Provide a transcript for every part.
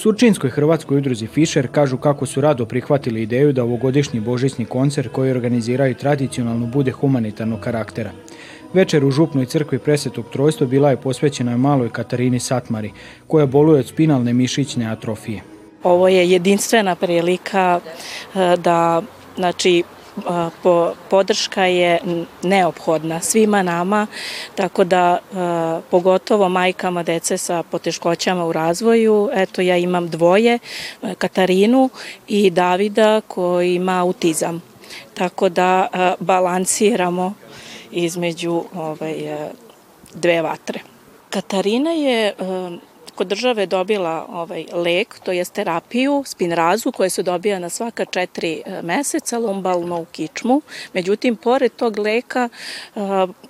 Surčinskoj Hrvatskoj udruzi Fischer kažu kako su rado prihvatili ideju da ovogodišnji božićni koncert koji organiziraju tradicionalno bude humanitarnog karaktera. Večer u Župnoj crkvi Presetog trojstva bila je posvećena maloj Katarini Satmari, koja boluje od spinalne mišićne atrofije. Ovo je jedinstvena prilika e, da znači, podrška je neophodna svima nama, tako da pogotovo majkama dece sa poteškoćama u razvoju, eto ja imam dvoje, Katarinu i Davida koji ima autizam. Tako da balansiramo između ovaj, dve vatre. Katarina je kod države dobila ovaj lek, to je terapiju, spinrazu koja se dobija na svaka četiri e, meseca, lumbalno u kičmu. Međutim, pored tog leka e,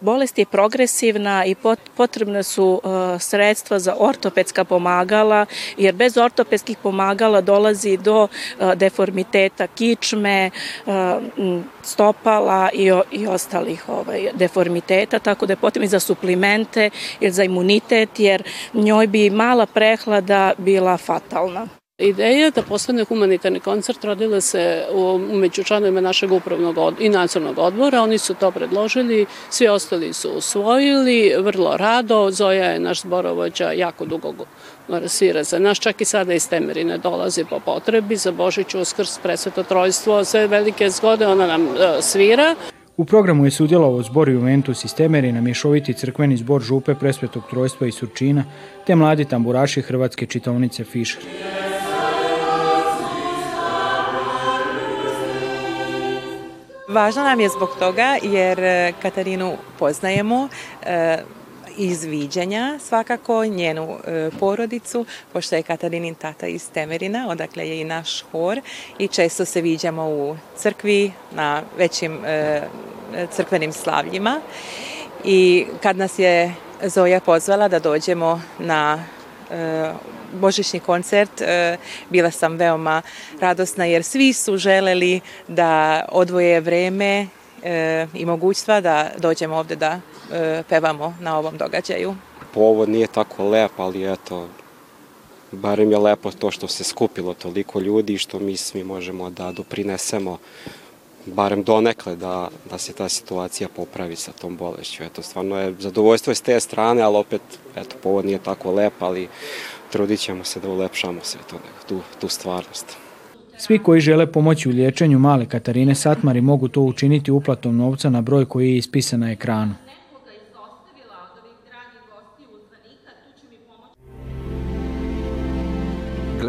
bolest je progresivna i potrebne su e, sredstva za ortopedska pomagala, jer bez ortopedskih pomagala dolazi do deformiteta kičme, stopala i, ostalih ovaj, deformiteta, tako da je potrebno i za suplimente ili za imunitet, jer njoj bi mala prehlada bila fatalna. Ideja da postane humanitarni koncert rodila se u, među članovima našeg upravnog i nadzornog odbora. Oni su to predložili, svi ostali su usvojili, vrlo rado. Zoja je naš zborovođa jako dugo svira za nas. Čak i sada iz Temerine dolazi po potrebi. Za Božić, Uskrs, Presveto Trojstvo, sve velike zgode ona nam e, svira. U programu je sudjelovao zbor Juventus iz Temerina, mješoviti crkveni zbor Župe Presvetog Trojstva i Surčina, te mladi tamburaši Hrvatske čitavnice Fischer. Važno nam je zbog toga jer eh, Katarinu poznajemo, eh, izviđanja svakako njenu e, porodicu, pošto je Katarinin tata iz Temerina, odakle je i naš hor i često se viđamo u crkvi na većim e, crkvenim slavljima. I kad nas je Zoja pozvala da dođemo na e, božićni koncert e, bila sam veoma radosna jer svi su želeli da odvoje vreme i mogućstva da dođemo ovdje da E, pevamo na ovom događaju. Povod nije tako lep, ali eto, barem je lepo to što se skupilo toliko ljudi i što mi svi možemo da doprinesemo barem donekle da, da se ta situacija popravi sa tom bolešću. Eto, stvarno je zadovoljstvo s te strane, ali opet, eto, povod nije tako lep, ali trudit ćemo se da ulepšamo sve to, tu, tu stvarnost. Svi koji žele pomoći u liječenju male Katarine Satmari mogu to učiniti uplatom novca na broj koji je ispisan na ekranu.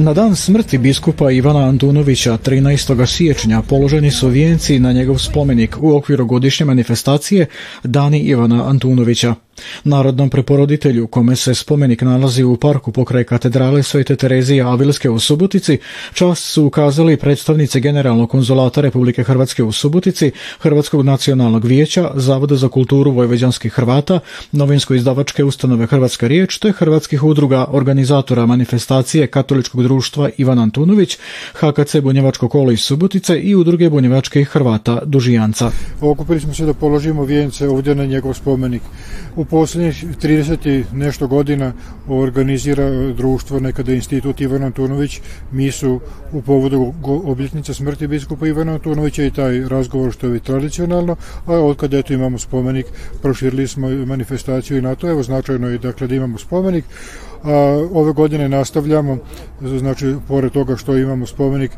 Na dan smrti biskupa Ivana Antunovića 13. siječnja položeni su vijenci na njegov spomenik u okviru godišnje manifestacije Dani Ivana Antunovića. Narodnom preporoditelju, kome se spomenik nalazi u parku pokraj katedrale Svete Terezije Avilske u Subotici, čast su ukazali predstavnici Generalnog konzulata Republike Hrvatske u Subotici, Hrvatskog nacionalnog vijeća, Zavoda za kulturu vojveđanskih Hrvata, novinsko-izdavačke ustanove Hrvatska riječ, te Hrvatskih udruga organizatora manifestacije Katoličkog društva Ivan Antunović, HKC Bunjevačko kolo iz Subotice i udruge Bunjevačkih Hrvata Dužijanca. Okupili smo se da položimo vijence ovdje na njegov spomenik. U posljednjih 30 i nešto godina organizira društvo, nekada institut Ivan Antunović, su u povodu obljetnice smrti biskupa Ivana Antunovića i taj razgovor što je tradicionalno, a od kada eto imamo spomenik, proširili smo manifestaciju i na to, evo značajno je dakle da imamo spomenik, a ove godine nastavljamo, znači pored toga što imamo spomenik e,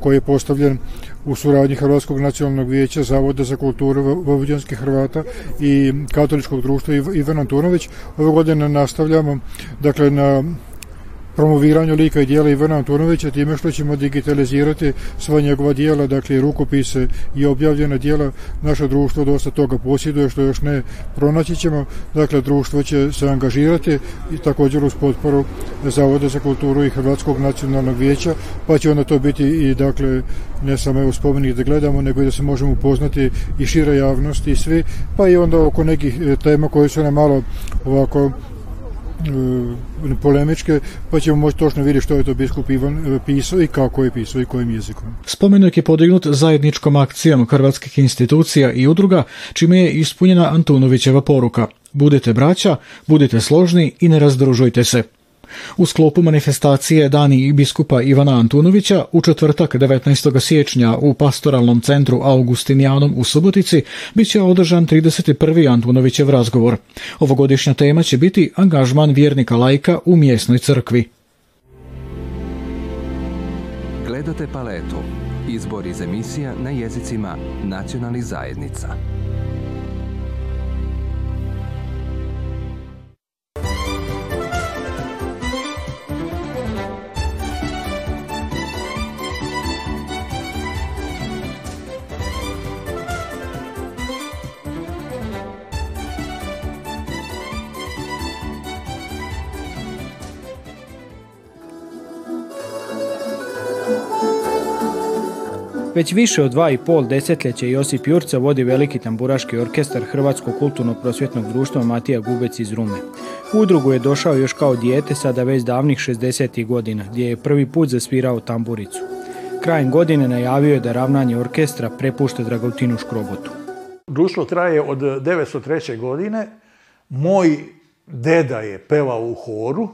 koji je postavljen u suradnji Hrvatskog nacionalnog vijeća Zavoda za kulturu Vojvođanskih Hrvata i Katoličkog društva Ivan Antunović, ove godine nastavljamo dakle na promoviranju lika i dijela Ivana Antonovića time što ćemo digitalizirati sva njegova dijela, dakle rukopise i objavljena dijela. Naše društvo dosta toga posjeduje što još ne pronaći ćemo. Dakle, društvo će se angažirati i također uz potporu Zavoda za kulturu i Hrvatskog nacionalnog vijeća, pa će onda to biti i dakle ne samo evo spomenik da gledamo, nego i da se možemo upoznati i šira javnost i svi, pa i onda oko nekih e, tema koje su nam malo ovako E, polemičke, pa ćemo moći točno vidjeti što je to biskup Ivan e, pisao i kako je pisao i kojim jezikom. Spomenik je podignut zajedničkom akcijom hrvatskih institucija i udruga, čime je ispunjena Antunovićeva poruka. Budete braća, budete složni i ne razdružujte se u sklopu manifestacije Dani biskupa Ivana Antunovića u četvrtak 19. siječnja u pastoralnom centru Augustinijanom u Subotici bit će održan 31. Antunovićev razgovor. Ovogodišnja tema će biti angažman vjernika lajka u mjesnoj crkvi. Gledate paletu. Izbor iz emisija na jezicima nacionalnih zajednica. Već više od dva i pol desetljeća Josip Jurca vodi veliki tamburaški orkestar Hrvatskog kulturno-prosvjetnog društva Matija Gubec iz Rume. U udrugu je došao još kao dijete sada već davnih 60. godina, gdje je prvi put zasvirao tamburicu. Krajem godine najavio je da ravnanje orkestra prepušta Dragutinu Škrobotu. Društvo traje od 903. godine. Moj deda je pevao u horu,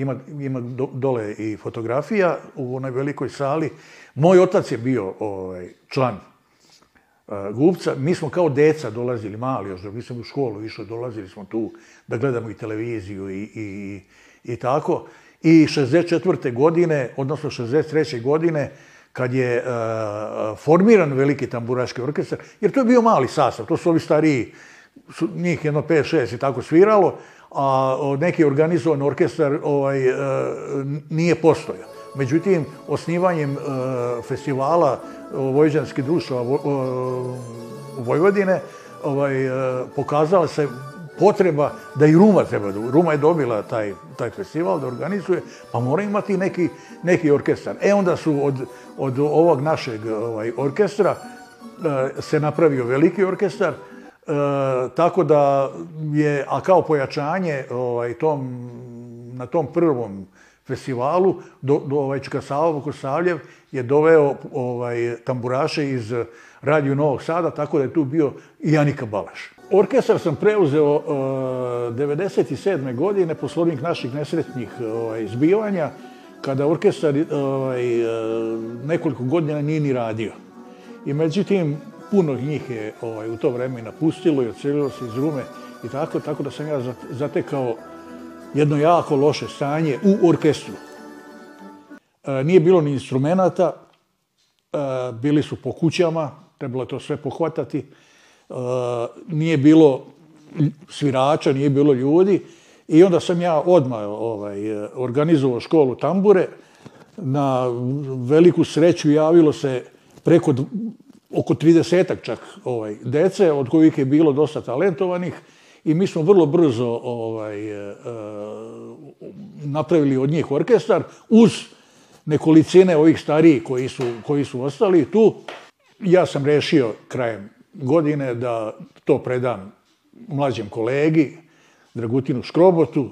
ima, dole i fotografija u onoj velikoj sali. Moj otac je bio ovaj, član e, Gubca. Mi smo kao deca dolazili, mali još, mi smo u školu išli, dolazili smo tu da gledamo i televiziju i, i, i tako. I 64. godine, odnosno 63. godine, kad je e, formiran veliki tamburaški orkestar, jer to je bio mali sastav, to su ovi stariji, njih jedno 5-6 i tako sviralo, a neki organizovan orkestar ovaj, e, nije postojao. Međutim, osnivanjem e, festivala e, Vojvođanskih društava Vojvodine ovaj, pokazala se potreba da i Ruma treba, Ruma je dobila taj, festival da organizuje, pa mora imati neki, neki orkestar. E onda su od, ovog našeg ovaj, orkestra se napravio veliki orkestar E, tako da je, a kao pojačanje ovaj, tom, na tom prvom festivalu, do, do ovaj, je doveo ovaj, tamburaše iz Radio Novog Sada, tako da je tu bio i Janika Balaš. Orkestar sam preuzeo uh, e, 97. godine, poslovnik naših nesretnih ovaj, zbivanja, kada orkestar ovaj, e, nekoliko godina nije ni radio. I međutim, puno njih je ovaj, u to vreme napustilo i odselilo se iz Rume i tako, tako da sam ja zatekao jedno jako loše stanje u orkestru. E, nije bilo ni instrumenata, e, bili su po kućama, trebalo je to sve pohvatati, e, nije bilo svirača, nije bilo ljudi i onda sam ja odmah ovaj, organizovao školu tambure. Na veliku sreću javilo se preko oko 30 čak ovaj, dece, od kojih je bilo dosta talentovanih i mi smo vrlo brzo ovaj, eh, eh, napravili od njih orkestar uz nekolicine ovih starijih koji su, koji su ostali tu. Ja sam rešio krajem godine da to predam mlađem kolegi, Dragutinu Škrobotu.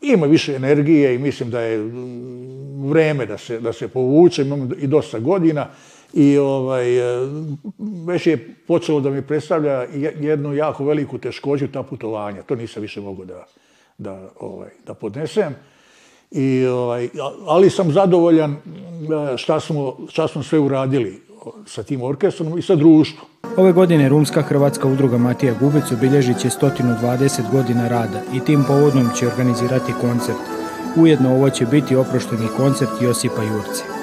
Ima više energije i mislim da je mm, vreme da se, da se povuče, imam i dosta godina i ovaj, e, već je počelo da mi predstavlja jednu jako veliku teškoću ta putovanja. To nisam više mogao da, ovaj, da podnesem. Ovaj, ali sam zadovoljan e, šta smo, sve uradili sa tim orkestrom i sa društvom. Ove godine Rumska Hrvatska udruga Matija Gubec obilježit će 120 godina rada i tim povodom će organizirati koncert. Ujedno ovo će biti oprošteni koncert Josipa Jurci.